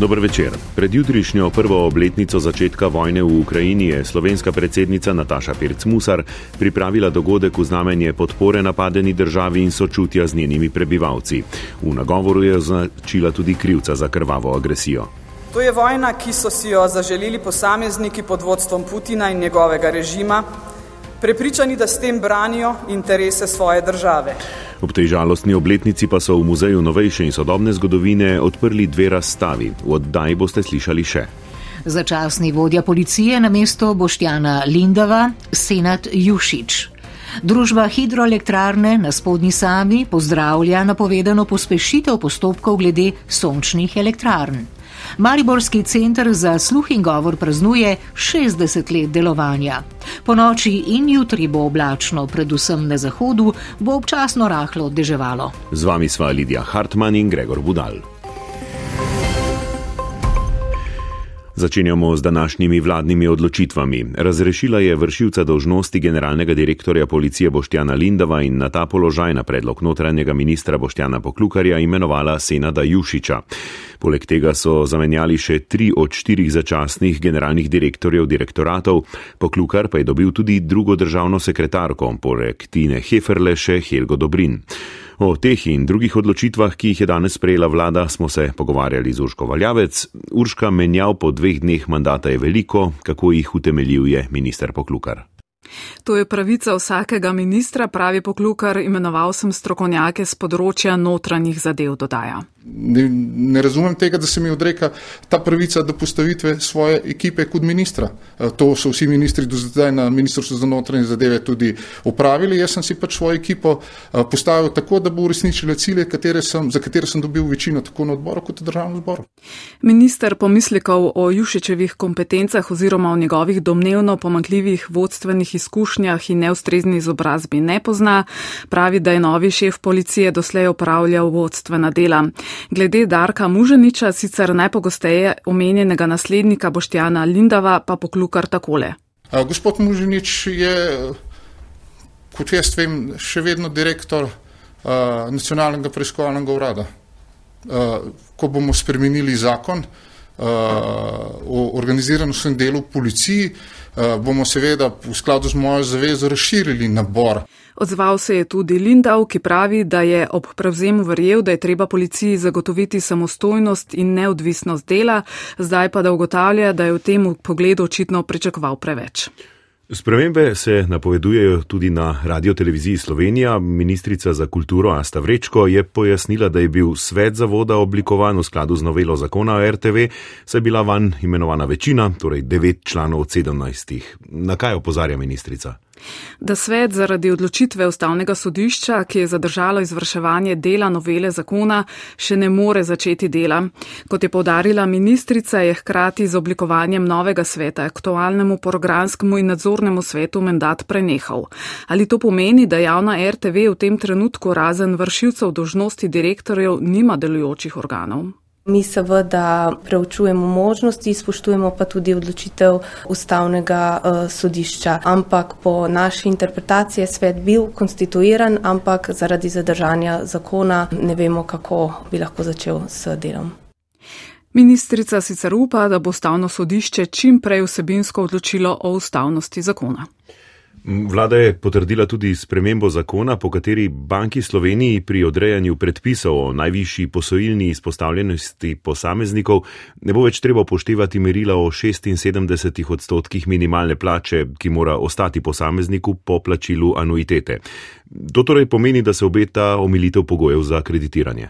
Dober večer. Pred jutrišnjo prvo obletnico začetka vojne v Ukrajini je slovenska predsednica Nataša Pirc-Musar pripravila dogodek v znamenje podpore napadeni državi in sočutja z njenimi prebivalci. V nagovoru je označila tudi krivca za krvavo agresijo. To je vojna, ki so si jo zaželeli posamezniki pod vodstvom Putina in njegovega režima, prepričani, da s tem branijo interese svoje države. Ob tej žalostni obletnici pa so v Muzeju novejše in sodobne zgodovine odprli dve razstavi. V oddaji boste slišali še. Začasni vodja policije na mesto Boštjana Lindava, Senat Jušič. Družba hidroelektrarne na spodnji sami pozdravlja napovedano pospešitev postopkov glede sončnih elektrarn. Mariborski center za sluh in govor praznuje 60 let delovanja. Po noči in jutri bo oblačno, predvsem na zahodu, bo občasno rahlo deževalo. Z vami sva Lidija Hartmann in Gregor Budal. Začenjamo z današnjimi vladnimi odločitvami. Razrešila je vršilca dožnosti generalnega direktorja policije Boštjana Lindava in na ta položaj na predlog notranjega ministra Boštjana Poklukarja imenovala Senada Jušiča. Poleg tega so zamenjali še tri od štirih začasnih generalnih direktorjev direktoratov, Poklukar pa je dobil tudi drugo državno sekretarko, poleg Tine Heferle še Helgo Dobrin. O teh in drugih odločitvah, ki jih je danes sprejela vlada, smo se pogovarjali z Urško Valjavec. Urška menjav po dveh dneh mandata je veliko, kako jih utemeljuje minister Poklukar. To je pravica vsakega ministra, pravi poklukar, imenoval sem strokovnjake z področja notranjih zadev, dodaja. Ne, ne razumem tega, da se mi odreka ta pravica do postavitve svoje ekipe kot ministra. E, to so vsi ministri do zdaj na Ministrstvu za notranje zadeve tudi upravili. Jaz sem si pač svojo ekipo e, postavil tako, da bo uresničila cilje, katere sem, za katere sem dobil večino tako na odboru kot v državnem zboru. Minister pomislikov o Jušičevih kompetencah oziroma o njegovih domnevno pomankljivih vodstvenih izkušnjah in neustrezni izobrazbi ne pozna, pravi, da je novi šef policije doslej opravljal vodstvena dela. Glede Darka Muženiča, sicer najpogosteje omenjenega naslednika Boštjana Lindava, pa poklukar takole. A, gospod Muženič je, kot jaz vem, še vedno direktor a, nacionalnega preiskovalnega urada. A, ko bomo spremenili zakon o organiziranosti delu v policiji, a, bomo seveda v skladu z mojo zavezo razširili nabor. Odzval se je tudi Lindav, ki pravi, da je ob prevzemu verjel, da je treba policiji zagotoviti samostojnost in neodvisnost dela, zdaj pa da ugotavlja, da je v tem pogledu očitno pričakoval preveč. Spremembe se napovedujejo tudi na Radio Televiziji Slovenija. Ministrica za kulturo Asta Vrečko je pojasnila, da je bil svet zavoda oblikovan v skladu z novelo zakona o RTV, saj je bila van imenovana večina, torej devet članov od sedemnajstih. Na kaj opozarja ministrica? Da svet zaradi odločitve ustavnega sodišča, ki je zadržalo izvrševanje dela novele zakona, še ne more začeti dela. Kot je povdarila ministrica, je hkrati z oblikovanjem novega sveta aktualnemu programskemu in nadzornemu svetu mandat prenehal. Ali to pomeni, da javna RTV v tem trenutku razen vršilcev dožnosti direktorjev nima delujočih organov? Mi seveda preučujemo možnosti, spoštujemo pa tudi odločitev ustavnega uh, sodišča. Ampak po naši interpretaciji je svet bil konstituiran, ampak zaradi zadržanja zakona ne vemo, kako bi lahko začel s delom. Ministrica sicer upa, da bo ustavno sodišče čim prej vsebinsko odločilo o ustavnosti zakona. Vlada je potrdila tudi spremembo zakona, po kateri banki Sloveniji pri odrejanju predpisov o najvišji posojilni izpostavljenosti posameznikov ne bo več treba upoštevati merila o 76 odstotkih minimalne plače, ki mora ostati posamezniku po plačilu anuitete. To torej pomeni, da se obeta omilitev pogojev za kreditiranje.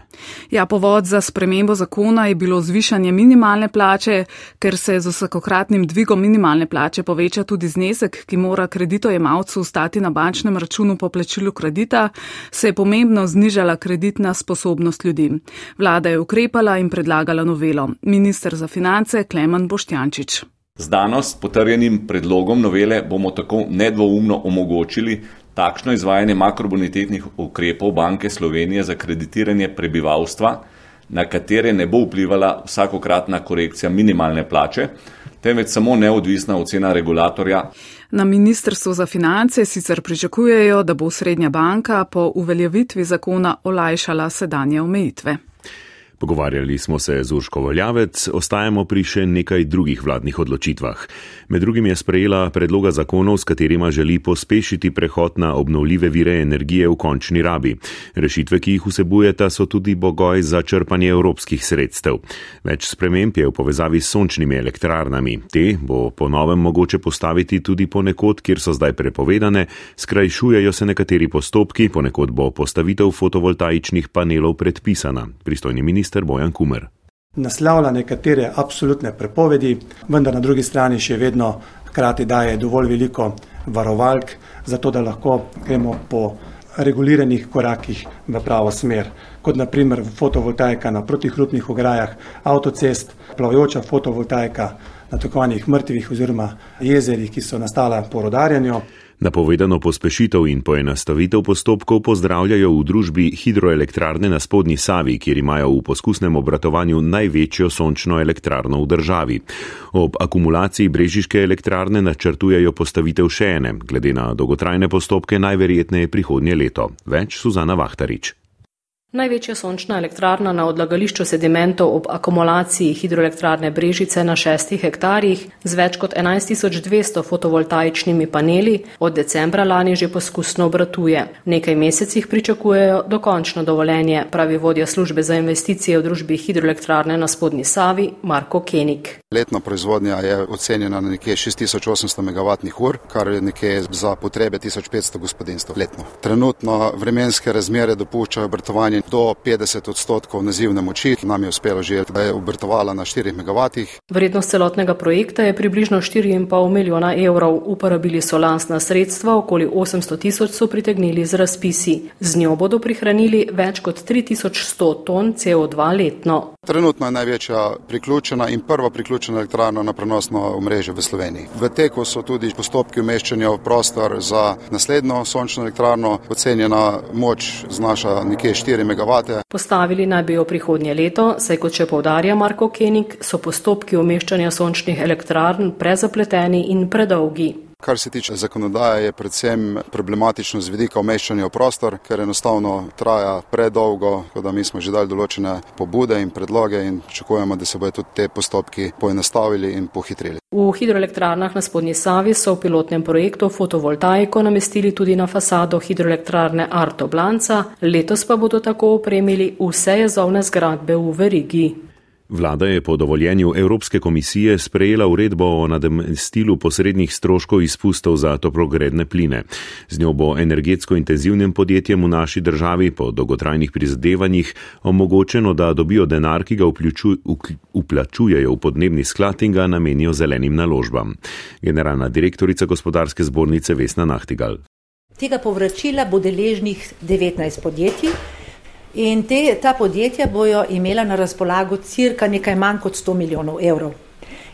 Ja, povod za spremembo zakona je bilo zvišanje minimalne plače, ker se z vsakokratnim dvigom minimalne plače poveča tudi znesek, ki mora kreditojemalcu stati na bančnem računu po plačilu kredita, se je pomembno znižala kreditna sposobnost ljudi. Vlada je ukrepala in predlagala novelo. Ministr za finance Klemen Boštjančič. Z danes potrjenim predlogom novele bomo tako nedvoumno omogočili, takšno izvajanje makrobonitetnih ukrepov Banke Slovenije za kreditiranje prebivalstva na katere ne bo vplivala vsakokratna korekcija minimalne plače, temveč samo neodvisna ocena regulatorja. Na Ministrstvu za finance sicer pričakujejo, da bo srednja banka po uveljavitvi zakona olajšala sedanje omejitve. Pogovarjali smo se z Urško Valjavec, ostajamo pri še nekaj drugih vladnih odločitvah. Med drugim je sprejela predloga zakonov, s katerima želi pospešiti prehod na obnovljive vire energije v končni rabi. Rešitve, ki jih vsebujeta, so tudi bogoj za črpanje evropskih sredstev. Več sprememb je v povezavi s sončnimi elektrarnami. Te bo po novem mogoče postaviti tudi ponekod, kjer so zdaj prepovedane, skrajšujejo se nekateri postopki, ponekod bo postavitev fotovoltaičnih panelov predpisana. Pristojni minister minister Bojan Kumer. Naslavlja nekatere absolutne prepovedi, vendar na drugi strani še vedno hkrati daje dovolj veliko varovalk, zato da lahko gremo po reguliranih korakih v pravo smer, kot naprimer fotovoltaika na protihrupnih ograjah, avtocest, plavajoča fotovoltaika na tako imenovanih mrtvih oziroma jezerih, ki so nastala po rodarjanju. Napovedano pospešitev in poenostavitev postopkov pozdravljajo v družbi hidroelektrarne na spodnji Savi, kjer imajo v poskusnem obratovanju največjo sončno elektrarno v državi. Ob akumulaciji brežiške elektrarne načrtujejo postavitev še ene, glede na dolgotrajne postopke najverjetneje prihodnje leto. Več Suzana Vahtarič. Največja sončna elektrarna na odlagališču sedimentov ob akumulaciji hidroelektrarne Brežice na šestih hektarjih z več kot 11200 fotovoltaičnimi paneli od decembra lani že poskusno obratuje. V nekaj mesecih pričakujejo dokončno dovoljenje, pravi vodja službe za investicije v družbi hidroelektrarne na spodnji Savi Marko Kenik. Letna proizvodnja je ocenjena na nekje 6800 MWh, kar je nekje za potrebe 1500 gospodinstv letno. Trenutno vremenske razmere dopuščajo obratovanje do 50 odstotkov nazivne moči, ki nam je uspelo že, da je obrtovala na 4 MW. Vrednost celotnega projekta je približno 4,5 milijona evrov. Uporabili so lansna sredstva, okoli 800 tisoč so pritegnili z razpisi. Z njo bodo prihranili več kot 3100 ton CO2 letno. Trenutno je največja priključena in prva priključena elektrarna na prenosno omrežje v Sloveniji. V teku so tudi postopki umeščanja v prostor za naslednjo sončno elektrarno. Ocenjena moč znaša nekje 4 MW. Postavili naj bi jo prihodnje leto, saj kot še povdarja Marko Kenik, so postopki umeščanja sončnih elektrarn prezapleteni in predolgi. Kar se tiče zakonodaje, je predvsem problematično z vidika umeščanja v prostor, ker enostavno traja predolgo, tako da mi smo že dali določene pobude in predloge in pričakujemo, da se bodo tudi te postopki poenostavili in pohitrili. V hidroelektrarnah na spodnji Savi so v pilotnem projektu fotovoltaiko namestili tudi na fasado hidroelektrarne Arto Blanca, letos pa bodo tako opremili vse jezovne zgradbe v verigi. Vlada je po dovoljenju Evropske komisije sprejela uredbo o nadomestilu posrednih stroškov izpustov za toplogredne pline. Z njo bo energetsko intenzivnim podjetjem v naši državi po dolgotrajnih prizadevanjih omogočeno, da dobijo denar, ki ga uplačujejo v podnebni sklad in ga namenijo zelenim naložbam. Generalna direktorica gospodarske zbornice Vesna Nahtigal. Tega povračila bo deležnih 19 podjetij. In te, ta podjetja bojo imela na razpolago cirka nekaj manj kot 100 milijonov evrov.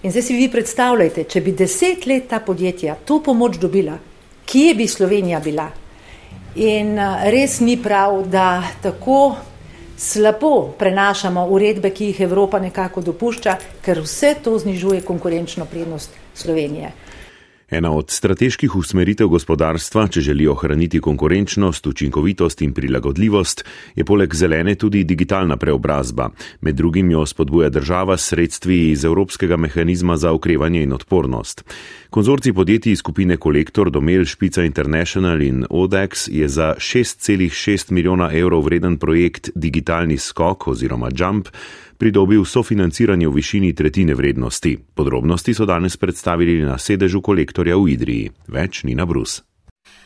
In zdaj si vi predstavljajte, če bi deset let ta podjetja to pomoč dobila, kje bi Slovenija bila? In res ni prav, da tako slabo prenašamo uredbe, ki jih Evropa nekako dopušča, ker vse to znižuje konkurenčno prednost Slovenije. Ena od strateških usmeritev gospodarstva, če želi ohraniti konkurenčnost, učinkovitost in prilagodljivost, je poleg zelene tudi digitalna preobrazba. Med drugim jo spodbuja država s sredstvi iz Evropskega mehanizma za okrevanje in odpornost. Konzorci podjetij skupine Kolektor, Domel, Špica International in Odex je za 6,6 milijona evrov vreden projekt Digitalni skok oziroma Jump pridobil sofinanciranje v višini tretjine vrednosti. Podrobnosti so danes predstavili na sedežu kolektorja v Idriji. Več ni na brus.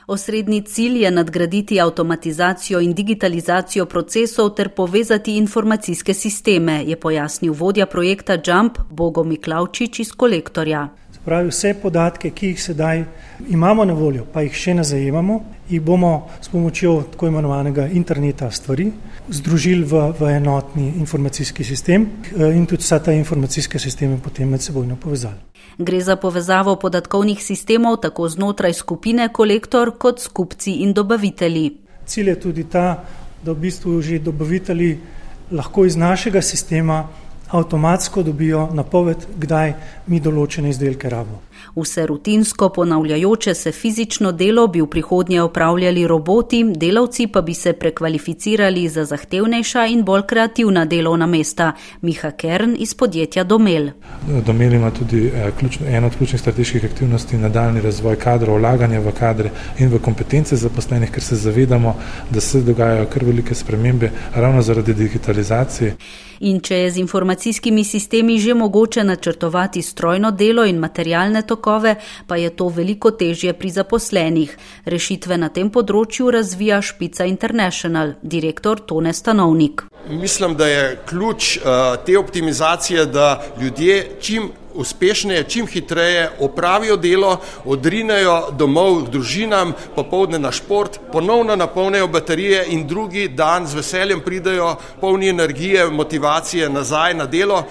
Osrednji cilj je nadgraditi avtomatizacijo in digitalizacijo procesov ter povezati informacijske sisteme, je pojasnil vodja projekta Jump Bogo Miklavčič iz kolektorja. Pravi, vse podatke, ki jih sedaj imamo na voljo, pa jih še ne zajemamo, jih bomo s pomočjo tako imenovanega interneta stvari združili v, v enotni informacijski sistem eh, in tudi vsa ta informacijske sisteme potem med sebojno povezali. Gre za povezavo podatkovnih sistemov tako znotraj skupine kolektor kot skupci in dobavitelji. Cilj je tudi ta, da v bistvu že dobavitelji lahko iz našega sistema avtomatsko dobijo napoved, kdaj mi določene izdelke rabimo. Vse rutinsko ponavljajoče se fizično delo bi v prihodnje opravljali roboti, delavci pa bi se prekvalificirali za zahtevnejša in bolj kreativna delovna mesta. Miha Kern iz podjetja Domel. Domel ima tudi eh, ključno, eno od ključnih strateških aktivnosti nadaljni razvoj kadrov, vlaganje v kadre in v kompetence zaposlenih, ker se zavedamo, da se dogajajo kar velike spremembe ravno zaradi digitalizacije. In če je z informacijskimi sistemi že mogoče načrtovati strojno delo in materialne tokove, pa je to veliko težje pri zaposlenih. Rešitve na tem področju razvija Špica International, direktor Tone Stanovnik. Mislim, da je ključ uh, te optimizacije, da ljudje čim uspešneje, čim hitreje opravijo delo, odrinejo domov k družinam, popovdne na šport, ponovno napolnijo baterije in drugi dan z veseljem pridajo polni energije, motivacije nazaj na delo.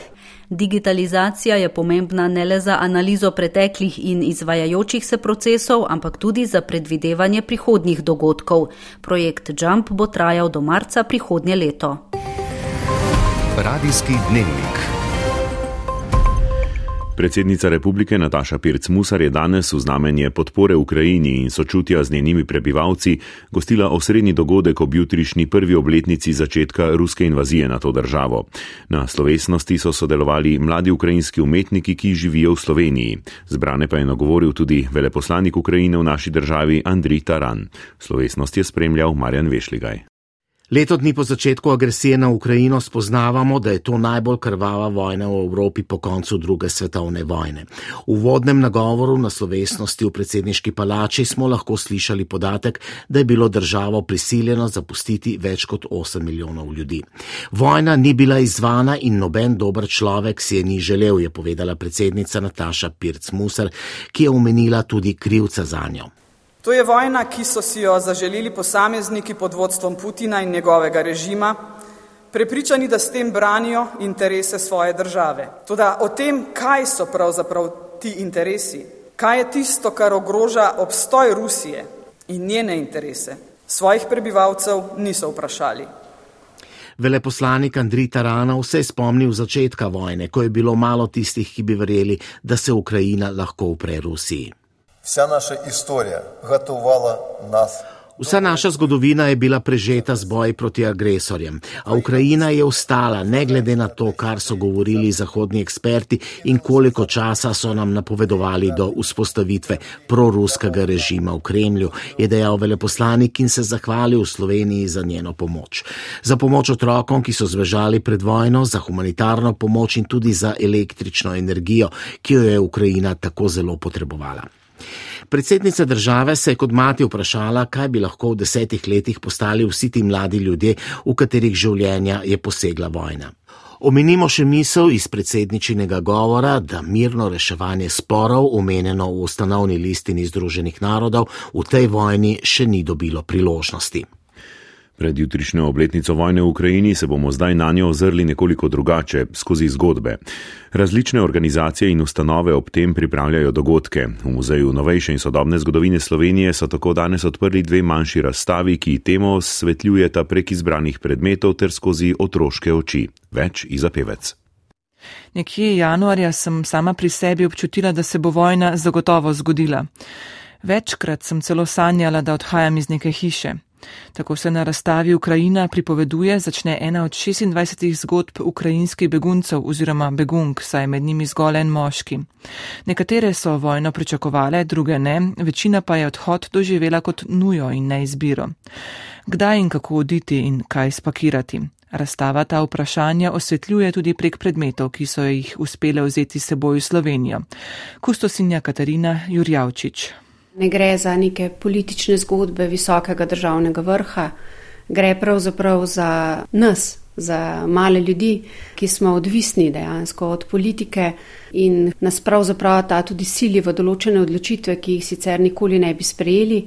Digitalizacija je pomembna ne le za analizo preteklih in izvajajočih se procesov, ampak tudi za predvidevanje prihodnjih dogodkov. Projekt Jump bo trajal do marca prihodnje leto. Radijski dnevnik. Predsednica republike Nataša Pirc Musar je danes v znamenje podpore Ukrajini in sočutja z njenimi prebivalci gostila osrednji dogodek ob jutrišnji prvi obletnici začetka ruske invazije na to državo. Na slovesnosti so sodelovali mladi ukrajinski umetniki, ki živijo v Sloveniji. Zbrane pa je nagovoril tudi veleposlanik Ukrajine v naši državi Andrij Taran. Slovesnost je spremljal Marjan Vešligaj. Leto dni po začetku agresije na Ukrajino spoznavamo, da je to najbolj krvava vojna v Evropi po koncu druge svetovne vojne. V vodnem nagovoru na slovesnosti v predsedniški palači smo lahko slišali podatek, da je bilo državo prisiljeno zapustiti več kot 8 milijonov ljudi. Vojna ni bila izvana in noben dober človek si je ni želel, je povedala predsednica Nataša Pirc-Musar, ki je omenila tudi krivca za njo. To je vojna, ki so si jo zaželili posamezniki pod vodstvom Putina in njegovega režima, prepričani, da s tem branijo interese svoje države. Tudi o tem, kaj so pravzaprav ti interesi, kaj je tisto, kar ogroža obstoj Rusije in njene interese, svojih prebivalcev niso vprašali. Veleposlanik Andrij Taranov se je spomnil začetka vojne, ko je bilo malo tistih, ki bi verjeli, da se Ukrajina lahko upre Rusiji. Вся наша історія готувала нас. Vsa naša zgodovina je bila prežeta z boji proti agresorjem, a Ukrajina je ostala, ne glede na to, kar so govorili zahodni eksperti in koliko časa so nam napovedovali do vzpostavitve proruskega režima v Kremlju, je dejal veleposlanik in se zahvalil Sloveniji za njeno pomoč. Za pomoč otrokom, ki so zbežali pred vojno, za humanitarno pomoč in tudi za električno energijo, ki jo je Ukrajina tako zelo potrebovala. Predsednica države se je kot mati vprašala, kaj bi lahko v desetih letih postali vsi ti mladi ljudje, v katerih življenja je posegla vojna. Omenimo še misel iz predsedničinega govora, da mirno reševanje sporov, omenjeno v ustanovni listini Združenih narodov, v tej vojni še ni dobilo priložnosti. Pred jutrišnjo obletnico vojne v Ukrajini se bomo zdaj na njo ozrli nekoliko drugače, skozi zgodbe. Različne organizacije in ustanove ob tem pripravljajo dogodke. V Muzeju novejše in sodobne zgodovine Slovenije so tako danes odprli dve manjši razstavi, ki temo osvetljujeta prek izbranih predmetov ter skozi otroške oči. Več izapevec. Nekje januarja sem sama pri sebi občutila, da se bo vojna zagotovo zgodila. Večkrat sem celo sanjala, da odhajam iz neke hiše. Tako se na razstavi Ukrajina pripoveduje, začne ena od 26 zgodb ukrajinskih beguncev oziroma begunk, saj med njimi zgolj en moški. Nekatere so vojno pričakovale, druge ne, večina pa je odhod doživela kot nujo in neizbiro. Kdaj in kako oditi in kaj spakirati? Razstava ta vprašanja osvetljuje tudi prek predmetov, ki so jih uspele vzeti seboj v Slovenijo. Kustosinja Katarina Jurjavčič. Ne gre za neke politične zgodbe visokega državnega vrha, gre pravzaprav za nas, za male ljudi, ki smo odvisni dejansko od politike in nas pravzaprav ta tudi sili v določene odločitve, ki jih sicer nikoli ne bi sprejeli.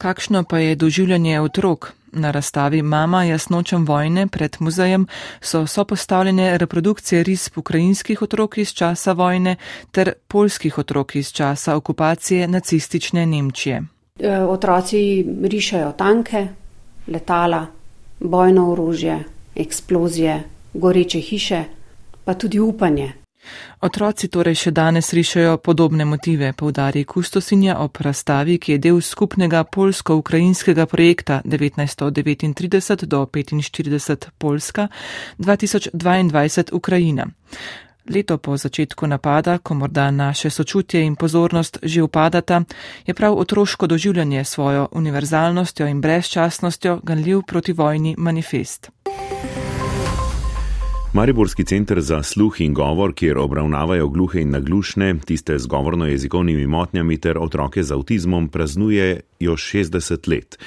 Kakšno pa je doživljanje otrok? Na razstavi Mama jasnočem vojne pred muzejem so sopostavljene reprodukcije risb ukrajinskih otrok iz časa vojne ter polskih otrok iz časa okupacije nacistične Nemčije. E, otroci rišajo tanke, letala, bojno orožje, eksplozije, goreče hiše, pa tudi upanje. Otroci torej še danes rišejo podobne motive, povdari kustosinja ob razstavi, ki je del skupnega polsko-ukrajinskega projekta 1939 do 45 Polska 2022 Ukrajina. Leto po začetku napada, ko morda naše sočutje in pozornost že upadata, je prav otroško doživljanje svojo univerzalnostjo in brezčasnostjo ganljiv proti vojni manifest. Mariborski center za sluh in govor, kjer obravnavajo gluhe in naglušne, tiste z govorno-jezikovnimi motnjami ter otroke z avtizmom, praznuje jo 60 let.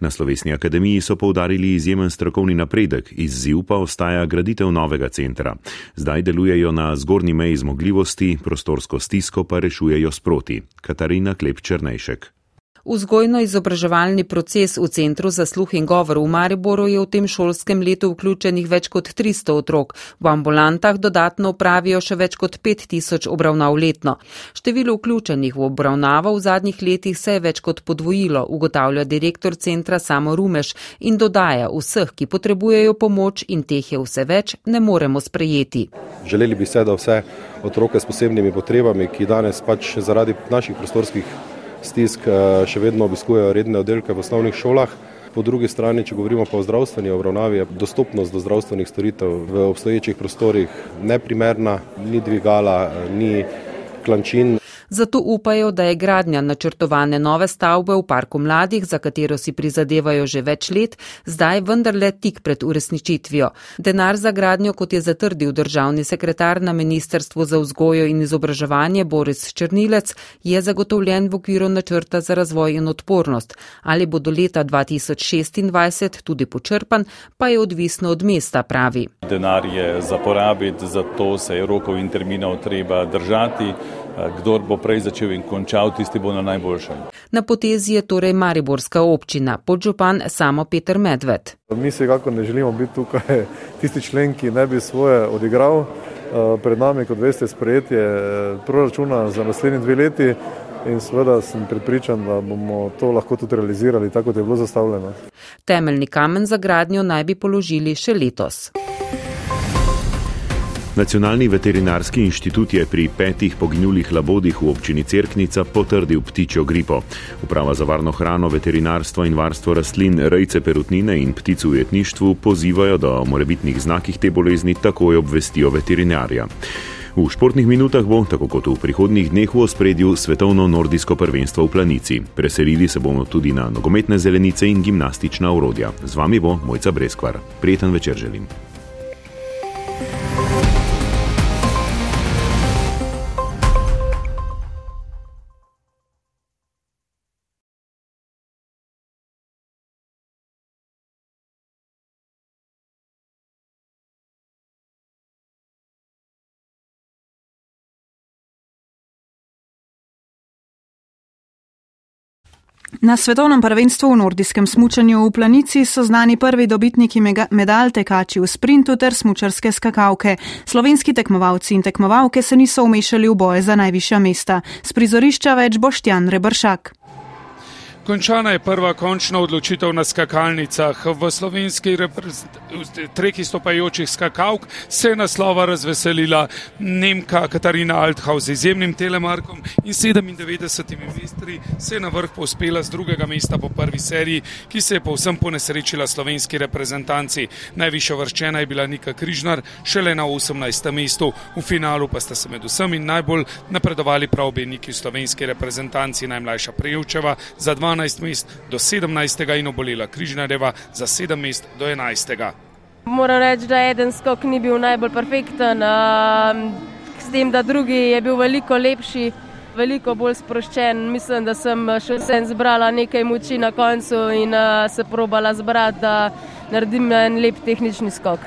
Na Slovesni akademiji so povdarili izjemen strokovni napredek, izziv pa ostaja graditev novega centra. Zdaj delujejo na zgornji meji zmogljivosti, prostorsko stisko pa rešujejo sproti. Katarina Klep Črnejšek. Vzgojno-izobraževalni proces v Centru za sluh in govor v Mariboru je v tem šolskem letu vključenih več kot 300 otrok. V ambulantah dodatno upravijo še več kot 5000 obravnav letno. Število vključenih v obravnavo v zadnjih letih se je več kot podvojilo, ugotavlja direktor centra Samo Rumeš in dodaja vseh, ki potrebujejo pomoč in teh je vse več, ne moremo sprejeti. Želeli bi se, da vse otroke s posebnimi potrebami, ki danes pač zaradi naših prostorskih stisk eh, še vedno obiskujejo redne oddelke v osnovnih šolah. Po drugi strani, če govorimo pa o zdravstveni obravnavi, je dostopnost do zdravstvenih storitev v obstoječih prostorih neprimerna, ni dvigala, eh, ni klančin zato upajo, da je gradnja načrtovane nove stavbe v parku mladih, za katero si prizadevajo že več let, zdaj vendarle tik pred uresničitvijo. Denar za gradnjo, kot je zatrdil državni sekretar na Ministrstvu za vzgojo in izobraževanje Boris Črnilec, je zagotovljen v okviru načrta za razvoj in odpornost. Ali bo do leta 2026 tudi počrpan, pa je odvisno od mesta, pravi. Denar je za porabiti, zato se je rokov in terminov treba držati. Kdor bo prej začel in končal, tisti bo na najboljšem. Na potezi je torej Mariborska občina, podžupan samo Peter Medved. Mi se kako ne želimo biti tukaj tisti člen, ki ne bi svoje odigral. Eh, pred nami, kot veste, sprejetje eh, proračuna za naslednji dve leti. In seveda sem pripričan, da bomo to lahko tudi realizirali, tako kot je bilo zastavljeno. Temeljni kamen za gradnjo naj bi položili še letos. Nacionalni veterinarski inštitut je pri petih poginulih labodih v občini Cerknica potrdil ptičjo gripo. Uprava za varno hrano, veterinarstvo in varstvo rastlin, rejce perutnine in ptic v jetništvu pozivajo, da o morebitnih znakih te bolezni takoj obvestijo veterinarja. V športnih minutah bo, tako kot v prihodnjih dneh, v ospredju svetovno nordijsko prvenstvo v planici. Preselili se bomo tudi na nogometne zelenice in gimnastična urodja. Z vami bo Mojca Breskvar. Prijeten večer želim. Na svetovnem prvenstvu v nordijskem smučanju v planici so znani prvi dobitniki medalj tekači v sprintu ter smučarske skakavke. Slovenski tekmovalci in tekmovalke se niso umešali v boje za najvišja mesta. Z prizorišča več Boštjan Rebršak. Končana je prva končna odločitev na skakalnicah. V slovenski treki stopajočih skakalk se je naslova razveselila Nemka Katarina Althaus z izjemnim telemarkom in 97 mestri se je na vrh pospela z drugega mesta po prvi seriji, ki se je povsem ponesrečila slovenski reprezentanci. Najviše vrščena je bila Nika Križnar, šele na 18. mestu. V finalu pa sta se med vsemi najbolj napredovali prav obe Niki slovenski reprezentanci, najmlajša Prejevčeva za 12. 12 mest do 17. in obolela Križnareva za 7 mest do 11. Moram reči, da eden skok ni bil najbolj perfekten, s tem, da drugi je bil veliko lepši, veliko bolj sproščen. Mislim, da sem še vsem zbrala nekaj moči na koncu in se probala zbrati naredim en lep tehnični skok.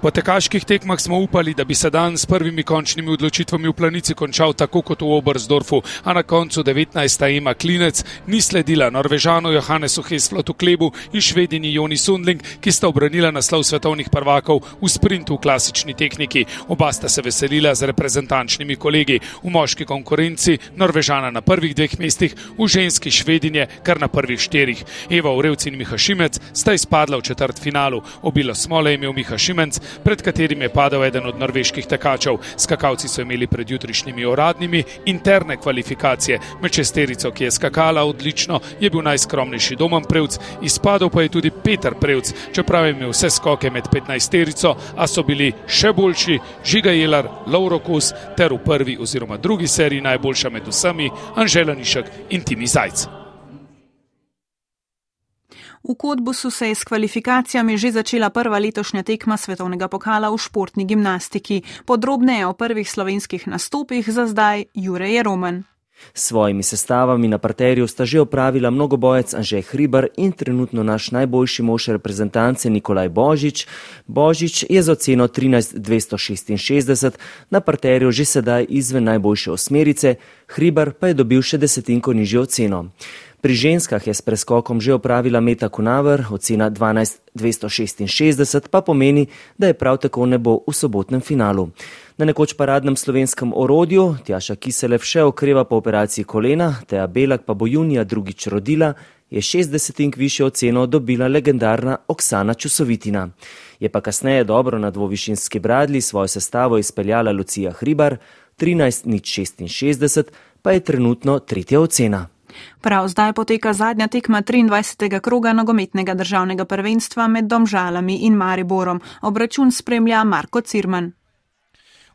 Po tekaških tekmah smo upali, da bi se dan s prvimi končnimi odločitvami v planici končal tako kot v Obersdorfu, a na koncu 19. ima klinec ni sledila Norvežanu Johannesu Hesflotu Klebu in švedini Joni Sundling, ki sta obranila naslov svetovnih prvakov v sprintu v klasični tehniki. Oba sta se veselila z reprezentančnimi kolegi v moški konkurenci, Norvežana na prvih dveh mestih, v ženski švedinje kar na prvih štirih. Eva Urevci in Miha Šimec sta izpadla v četrt finale finalu. Obilo smole je imel Miha Šimenc, pred katerim je padal eden od norveških tekačev. Skakalci so imeli pred jutrišnjimi uradnimi interne kvalifikacije. Med šesterico, ki je skakala odlično, je bil najskromnejši Domen Prevc, izpadel pa je tudi Peter Prevc, čeprav je imel vse skoke med 15-terico, a so bili še boljši Žiga Jelar, Lauro Kos ter v prvi oziroma drugi seriji najboljša med vsemi Anžela Nišek in Timi Zajc. V Kodbusu se je s kvalifikacijami že začela prva letošnja tekma svetovnega pokala v športni gimnastiki. Podrobneje o prvih slovenskih nastopih za zdaj Jureje Roman. S svojimi sestavami na parterju sta že opravila mnogobojec Anžej Hribar in trenutno naš najboljši mož reprezentance Nikolaj Božič. Božič je z oceno 13.266 na parterju že sedaj izven najboljše osmerice, Hribar pa je dobil še desetinko nižjo oceno. Pri ženskah je s preskokom že opravila Meta Kunaver, ocena 12.266 pa pomeni, da je prav tako ne bo v sobotnem finalu. Na nekoč paradnem slovenskem orodju Tjaša Kiselev še okreva po operaciji kolena, Teja Belak pa bo junija drugič rodila, je 60 višjo oceno dobila legendarna Oksana Čusovitina. Je pa kasneje dobro na dvovišinski bradli svojo sestavo izpeljala Lucija Hribar, 13.66 pa je trenutno tretja ocena. Prav zdaj poteka zadnja tekma 23. kroga nogometnega državnega prvenstva med Domžalami in Mariborom. Obračun spremlja Marko Cirman.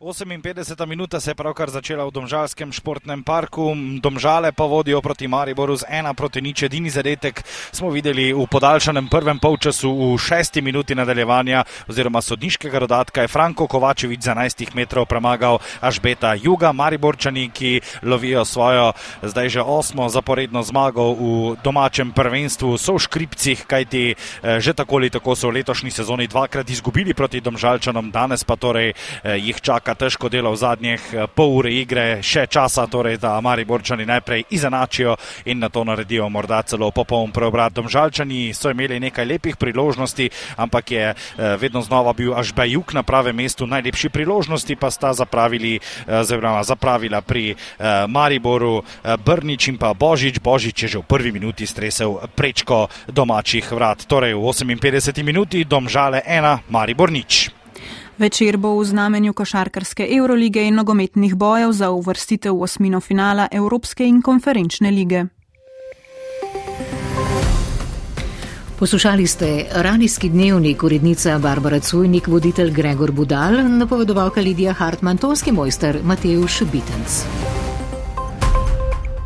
58. minuta se je pravkar začela v Domžalskem športnem parku, Domžale pa vodijo proti Mariboru z ena proti nič. Edini zadetek smo videli v podaljšanem prvem polčasu v šesti minuti nadaljevanja oziroma sodniškega dodatka je Franko Kovačevič za 11 metrov premagal Ažbeta Juga, Mariborčani, ki lovijo svojo zdaj že osmo zaporedno zmago v domačem prvenstvu. So v škripcih, kajti eh, že tako ali tako so v letošnji sezoni dvakrat izgubili proti Domžalčanom, danes pa torej eh, jih čaka čaka težko delo v zadnjih eh, pol ure igre, še časa, torej, da Mariborčani najprej izenačijo in na to naredijo morda celo popoln preobrat. Domžalčani so imeli nekaj lepih priložnosti, ampak je eh, vedno znova bil až Bajuk na pravem mestu. Najlepši priložnosti pa sta zapravili, eh, oziroma zapravila pri Mariboru Brnič in pa Božič. Božič je že v prvi minuti stresel prečko domačih vrat. Torej v 58 minuti Domžale 1, Maribor nič. Večer bo v znamenju košarkarske Eurolige in nogometnih bojev za uvrstitev v osmino finala Evropske in konferenčne lige. Poslušali ste radijski dnevnik, urednica Barbara Cujnik, voditelj Gregor Budal, napovedovalka Lidija Hartmann, tonski mojster Mateusz Bitenc.